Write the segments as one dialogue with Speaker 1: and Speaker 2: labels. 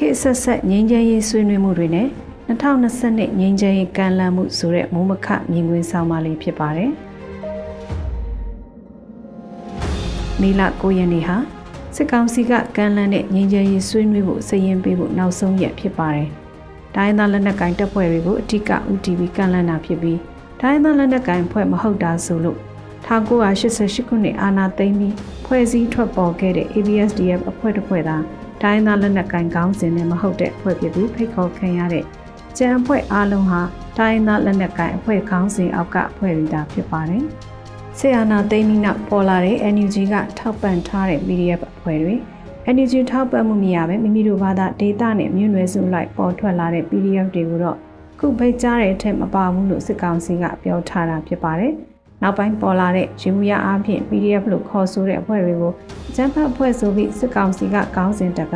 Speaker 1: ခေတ်ဆက်ဆက်ငြိမ်းချမ်းရေးဆွေးနွေးမှုတွေနဲ့2020ငြိမ်းချမ်းရေးကမ်းလှမ်းမှုဆိုတဲ့မုံမခမြင်ကွင်းဆောင်ပါလေးဖြစ်ပါတယ်။မေလ9ရက်နေ့ဟာစစ်ကောင်စီကကမ်းလှမ်းတဲ့ငြိမ်းချမ်းရေးဆွေးနွေးဖို့စည်ရင်ပေးဖို့နောက်ဆုံးရက်ဖြစ်ပါတယ်။တိုင်းသားလက်နက်ကိုင်တပ်ဖွဲ့တွေကိုအထက်က UTV ကမ်းလှမ်းတာဖြစ်ပြီးတိုင်းသားလက်နက်ကိုင်ဖွဲ့မဟုတ်တာဆိုလို့1988ခုနှစ်အာဏာသိမ်းပြီးဖွဲ့စည်းထွက်ပေါ်ခဲ့တဲ့ ABSDF အဖွဲ့တစ်ဖွဲ့သာ တိုင်းသားလက်နက်ကိုင်ကောင်းစဉ်နဲ့မဟုတ်တဲ့အဖွဲ့ဖြစ်ပြီးဖိတ်ခေါ်ခံရတဲ့ကျန်အဖွဲ့အားလုံးဟာတိုင်းသားလက်နက်ကိုင်အဖွဲ့ခေါင်းစဉ်အောက်ကအဖွဲ့တွေသာဖြစ်ပါတယ်။ဆီယနာသိမ်းပြီးနောက်ပေါ်လာတဲ့ NUG ကထောက်ပံ့ထားတဲ့ PDF အဖွဲ့တွေ NUG ထောက်ပံ့မှုမရပဲမိမိတို့ဘာသာဒေတာနဲ့မြို့နယ်စုလိုက်ပေါ်ထွက်လာတဲ့ PDF တွေကိုတော့ခုဖိတ်ကြားတဲ့အထက်မပါဘူးလို့စစ်ကောင်စီကပြောထားတာဖြစ်ပါတယ်။ နောက်ပိုင်းပေါ်လာတဲ့ရေဘူးရအားဖြင့် PDF လို့ခေါ်ဆိုတဲ့အဖွဲ့တွေကိုကျန်းဖတ်အဖွဲ့ဆိုပြီးစစ်ကောင်စီကကောင်းစဉ်တက်က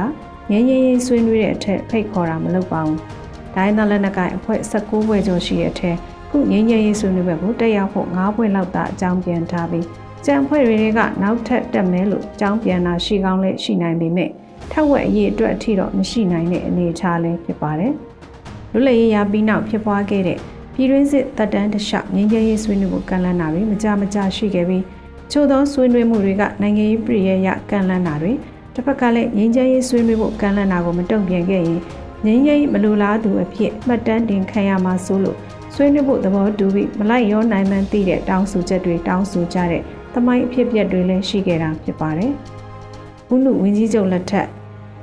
Speaker 1: ငင်းရင်ရင်ဆွေးနွေးတဲ့အထက်ဖိတ်ခေါ်တာမလုပ်ပါဘူး။ဒိုင်းသားလက်နက်ကိုင်အဖွဲ့16ဘွဲ့ကျော်ရှိတဲ့အထက်ခုငင်းရင်ရင်ဆွေးနွေးဘက်ကိုတက်ရောက်ဖို့9ဘွဲ့လောက်သာအကြောင်းပြန်ထားပြီးကျန်အဖွဲ့တွေကနောက်ထပ်တက်မဲလို့အကြောင်းပြန်တာရှိကောင်းလဲရှိနိုင်ပေမဲ့ထက်ဝက်အရေးအတွက်အထိတော့မရှိနိုင်တဲ့အနေအထားလည်းဖြစ်ပါတယ်။လွတ်လပ်ရေးရပြီးနောက်ဖြစ်ပွားခဲ့တဲ့ ပြည်တွင်းစစ်တပ်တန်းတလျှောက်ငြိမ်းချမ်းရေးဆွေးနွေးမှုကန့်လန့်တာတွေမကြမကြရှိခဲ့ပြီးချို့သောဆွေးနွေးမှုတွေကနိုင်ငံရေးပြည်ရဲ့ရကန့်လန့်တာတွေတစ်ဖက်ကလည်းငြိမ်းချမ်းရေးဆွေးနွေးဖို့ကန့်လန့်တာကိုမတုံ့ပြန်ခဲ့ရင်ငြိမ်းချမ်းရေးမလိုလားသူအဖြစ်မှတ်တမ်းတင်ခံရမှာဆိုလို့ဆွေးနွေးဖို့သဘောတူပြီးမလိုက်ရောနိုင်မှန်းသိတဲ့တောင်းဆိုချက်တွေတောင်းဆိုကြတဲ့သမိုင်းအဖြစ်အပျက်တွေလည်းရှိခဲ့တာဖြစ်ပါတယ်။ဦးနုဝင်းကြီးချုပ်လက်ထက်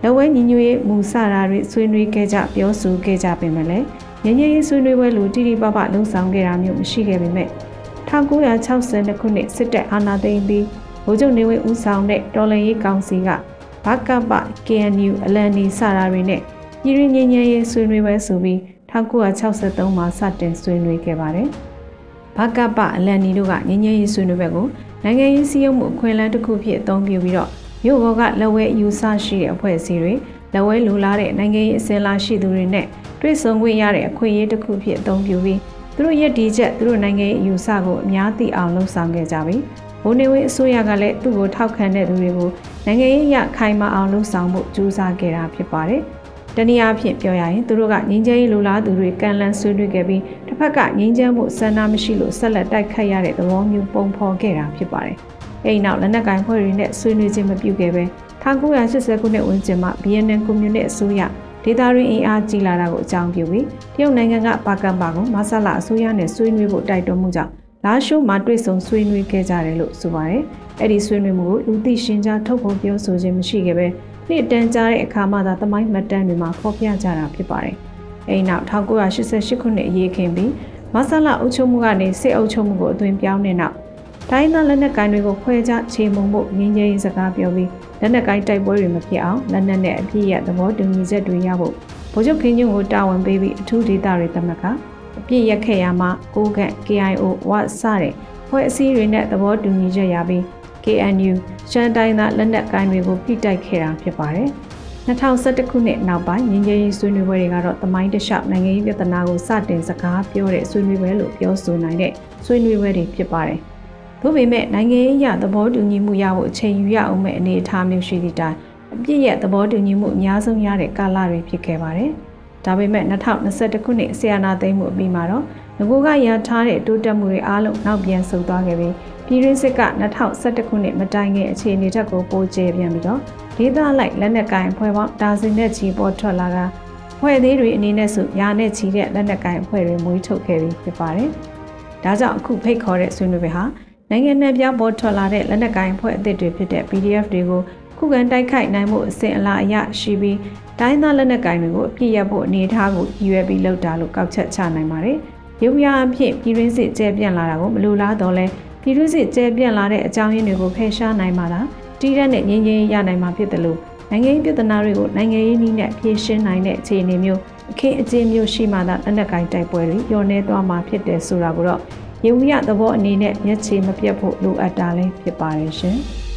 Speaker 1: လက်ဝဲညီညွတ်ရေးမူဆရာတွေဆွေးနွေးခဲ့ကြပြောဆိုခဲ့ကြပေမဲ့လည်း ငញ្ញရေးဆွေးနွေးပွဲလိုတိတိပပလှုံ့ဆော်ခဲ့တာမျိုးမရှိခဲ့ပေမဲ့1962ခုနှစ်စစ်တပ်အာဏာသိမ်းပြီးဗိုလ်ချုပ်နေဝင်းဦးဆောင်တဲ့တော်လှန်ရေးကောင်စီကဘကပ KNU အလန်နီစတာတွေနဲ့ပြည်ရင်းငြိမ်းချမ်းရေးဆွေးနွေးပွဲဆိုပြီး1963မှာစတင်ဆွေးနွေးခဲ့ပါတယ်။ဘကပအလန်နီတို့ကငြိမ်းချမ်းရေးဆွေးနွေးပွဲကိုနိုင်ငံရေးစည်းရုံးမှုအခွင့်အလမ်းတစ်ခုဖြစ်အသုံးပြုပြီးတော့မြို့ပေါ်ကလက်ဝဲအယူဆရှိတဲ့အဖွဲ့အစည်းတွေ လက်ဝဲလူလာတဲ့နိုင်ငံရေးအစင်လာရှိသူတွေနဲ့တွေ့ဆုံခွင့်ရတဲ့အခွင့်အရေးတစ်ခုဖြစ်အသုံးပြုပြီးသူတို့ရည်တည်ချက်သူတို့နိုင်ငံရေးအယူဆကိုအများသိအောင်လှုံ့ဆော်ခဲ့ကြပြီးဘိုးနေဝင်းအစိုးရကလည်းသူ့ကိုထောက်ခံတဲ့သူတွေကိုနိုင်ငံရေးအရခိုင်မာအောင်လှုံ့ဆော်ဖို့ကြိုးစားခဲ့တာဖြစ်ပါတယ်။တနည်းအားဖြင့်ပြောရရင်သူတို့ကငင်းချရေးလိုလားသူတွေကန်လန်းဆွေးနွေးခဲ့ပြီးတစ်ဖက်ကငင်းချမှုဆန္ဒမရှိလို့ဆက်လက်တိုက်ခတ်ရတဲ့သဘောမျိုးပုံဖော်ခဲ့တာဖြစ်ပါတယ်။အဲဒီနောက်လက်နက်ကင်ဖွဲ့တွေနဲ့ဆွေးနွေးခြင်းမပြုခဲ့ပဲ 1980ခုနှစ်ဝန်းကျင်မှာ BNN ကွန်မြူနစ်အစိုးရဒေတာရင်းအင်အားကြီးလာတာကိုအကြောင်းပြုပြီးတရုတ်နိုင်ငံကပါကံပါကိုမဆလာအစိုးရနဲ့ဆွေးနွေးဖို့တိုက်တွန်းမှုကြောင့်လာရှိုးမှာတွေ့ဆုံဆွေးနွေးခဲ့ကြတယ်လို့ဆိုပါတယ်။အဲ့ဒီဆွေးနွေးမှုကိုလူသိရှင်ကြားထုတ်ဖော်ပြောဆိုခြင်းမရှိခဲ့ပဲနှစ်တန်းကြားတဲ့အခါမှသာသမိုင်းမှတ်တမ်းတွေမှာဖော်ပြကြတာဖြစ်ပါတယ်။အဲ့နောက်1988ခုနှစ်အရေးခင်ပြီးမဆလာအုပ်ချုပ်မှုကနေစစ်အုပ်ချုပ်မှုကိုအသွင်ပြောင်းတဲ့နောက် တိုင်းသားလက်နက်ကိုင်တွေကိုခွဲခြားချေမှုန်ဖို့ငင်းငယ်ရေးစကားပြောပြီးလက်နက်ကိုင်တိုက်ပွဲတွေမဖြစ်အောင်လက်နက်နဲ့အပြည့်ရသဘောတူညီချက်တွေရဖို့ဗိုလ်ချုပ်ခင်းညွန့်ကိုတာဝန်ပေးပြီးအထူးဒေသတွေတမကအပြည့်ရက်ခဲ့ရမှာကိုကန့် KIO ဝစတဲ့ဖွဲ့အစည်းတွေနဲ့သဘောတူညီချက်ရပြီး KNU ရှမ်းတိုင်းသားလက်နက်ကိုင်တွေကိုဖိတိုက်ခဲ့တာဖြစ်ပါတယ်2011ခုနှစ်နောက်ပိုင်းငင်းငယ်ရေးဆွေးနွေးပွဲတွေကတော့တမိုင်းတလျှောက်နိုင်ငံရေးပြဿနာကိုစတင်စကားပြောတဲ့ဆွေးနွေးပွဲလို့ပြောဆိုနိုင်တဲ့ဆွေးနွေးပွဲတွေဖြစ်ပါတယ်။။ ဒါပေမဲ့နိုင်ငံရေးရသဘောတူညီမှုရဖို့အချိန်ယူရအောင်မဲ့အနေအထားမျိုးရှိသည့်တိုင်အပြည့်ရဲ့သဘောတူညီမှုအများဆုံးရတဲ့ကာလတွေဖြစ်ခဲ့ပါတယ်။ဒါပေမဲ့2021ခုနှစ်ဆီယနာသိမ်းမှုအပြီးမှာတော့ငကိုကရထားတဲ့တိုးတက်မှုတွေအားလုံးနောက်ပြန်ဆုတ်သွားခဲ့ပြီးပြည်ရင်းစစ်က2021ခုနှစ်မတိုင်ခင်အခြေအနေတက်ကိုပိုကျပြန်ပြီးတော့ဒေသလိုက်လက်နက်ကိုင်ဖွဲ့ပေါင်းဒါဇင်နဲ့ချီပေါ်ထွက်လာကဖွဲ့သေးတွေအနေနဲ့ဆိုရာနဲ့ချီတဲ့လက်နက်ကိုင်ဖွဲ့တွေမွေးထုတ်ခဲ့ပြီးဖြစ်ပါတယ်။ဒါကြောင့်အခုဖိတ်ခေါ်တဲ့ဆွေးနွေးပွဲဟာ နိုင်ငံ내ပြပေါ်ထွက်လာတဲ့လက်နက်ကိုင်ဖွဲ့အသစ်တွေဖြစ်တဲ့ PDF တွေကိုခုခံတိုက်ခိုက်နိုင်မှုအစဉ်အလာအရရှိပြီးတိုင်းသားလက်နက်ကိုင်တွေကိုအပြည့်ရဖို့အနေအထားကိုရည်ရွယ်ပြီးလုပ်တာလို့ကောက်ချက်ချနိုင်ပါတယ်။ရုပ်ရအဖြစ်ပြည်ရင်းစစ်ကျဲပြန့်လာတာကိုမလိုလားတော့လဲပြည်ရင်းစစ်ကျဲပြန့်လာတဲ့အကြောင်းရင်းတွေကိုဖယ်ရှားနိုင်မှသာတီးတဲ့နဲ့ငြင်းငြင်းရနိုင်မှာဖြစ်တယ်လို့နိုင်ငံရေးပြည်ထနာတွေကိုနိုင်ငံရေးနည်းနဲ့ဖြေရှင်းနိုင်တဲ့အခြေအနေမျိုးအခင်းအကျင်းမျိုးရှိမှသာလက်နက်ကိုင်တိုက်ပွဲတွေညှော်နေသွားမှာဖြစ်တယ်ဆိုတာကိုတော့ ရေဝီရသဘောအနေနဲ့မျက်ခြေမပြတ်ဖို့လိုအပ်တာလည်းဖြစ်ပါတယ်ရှင်။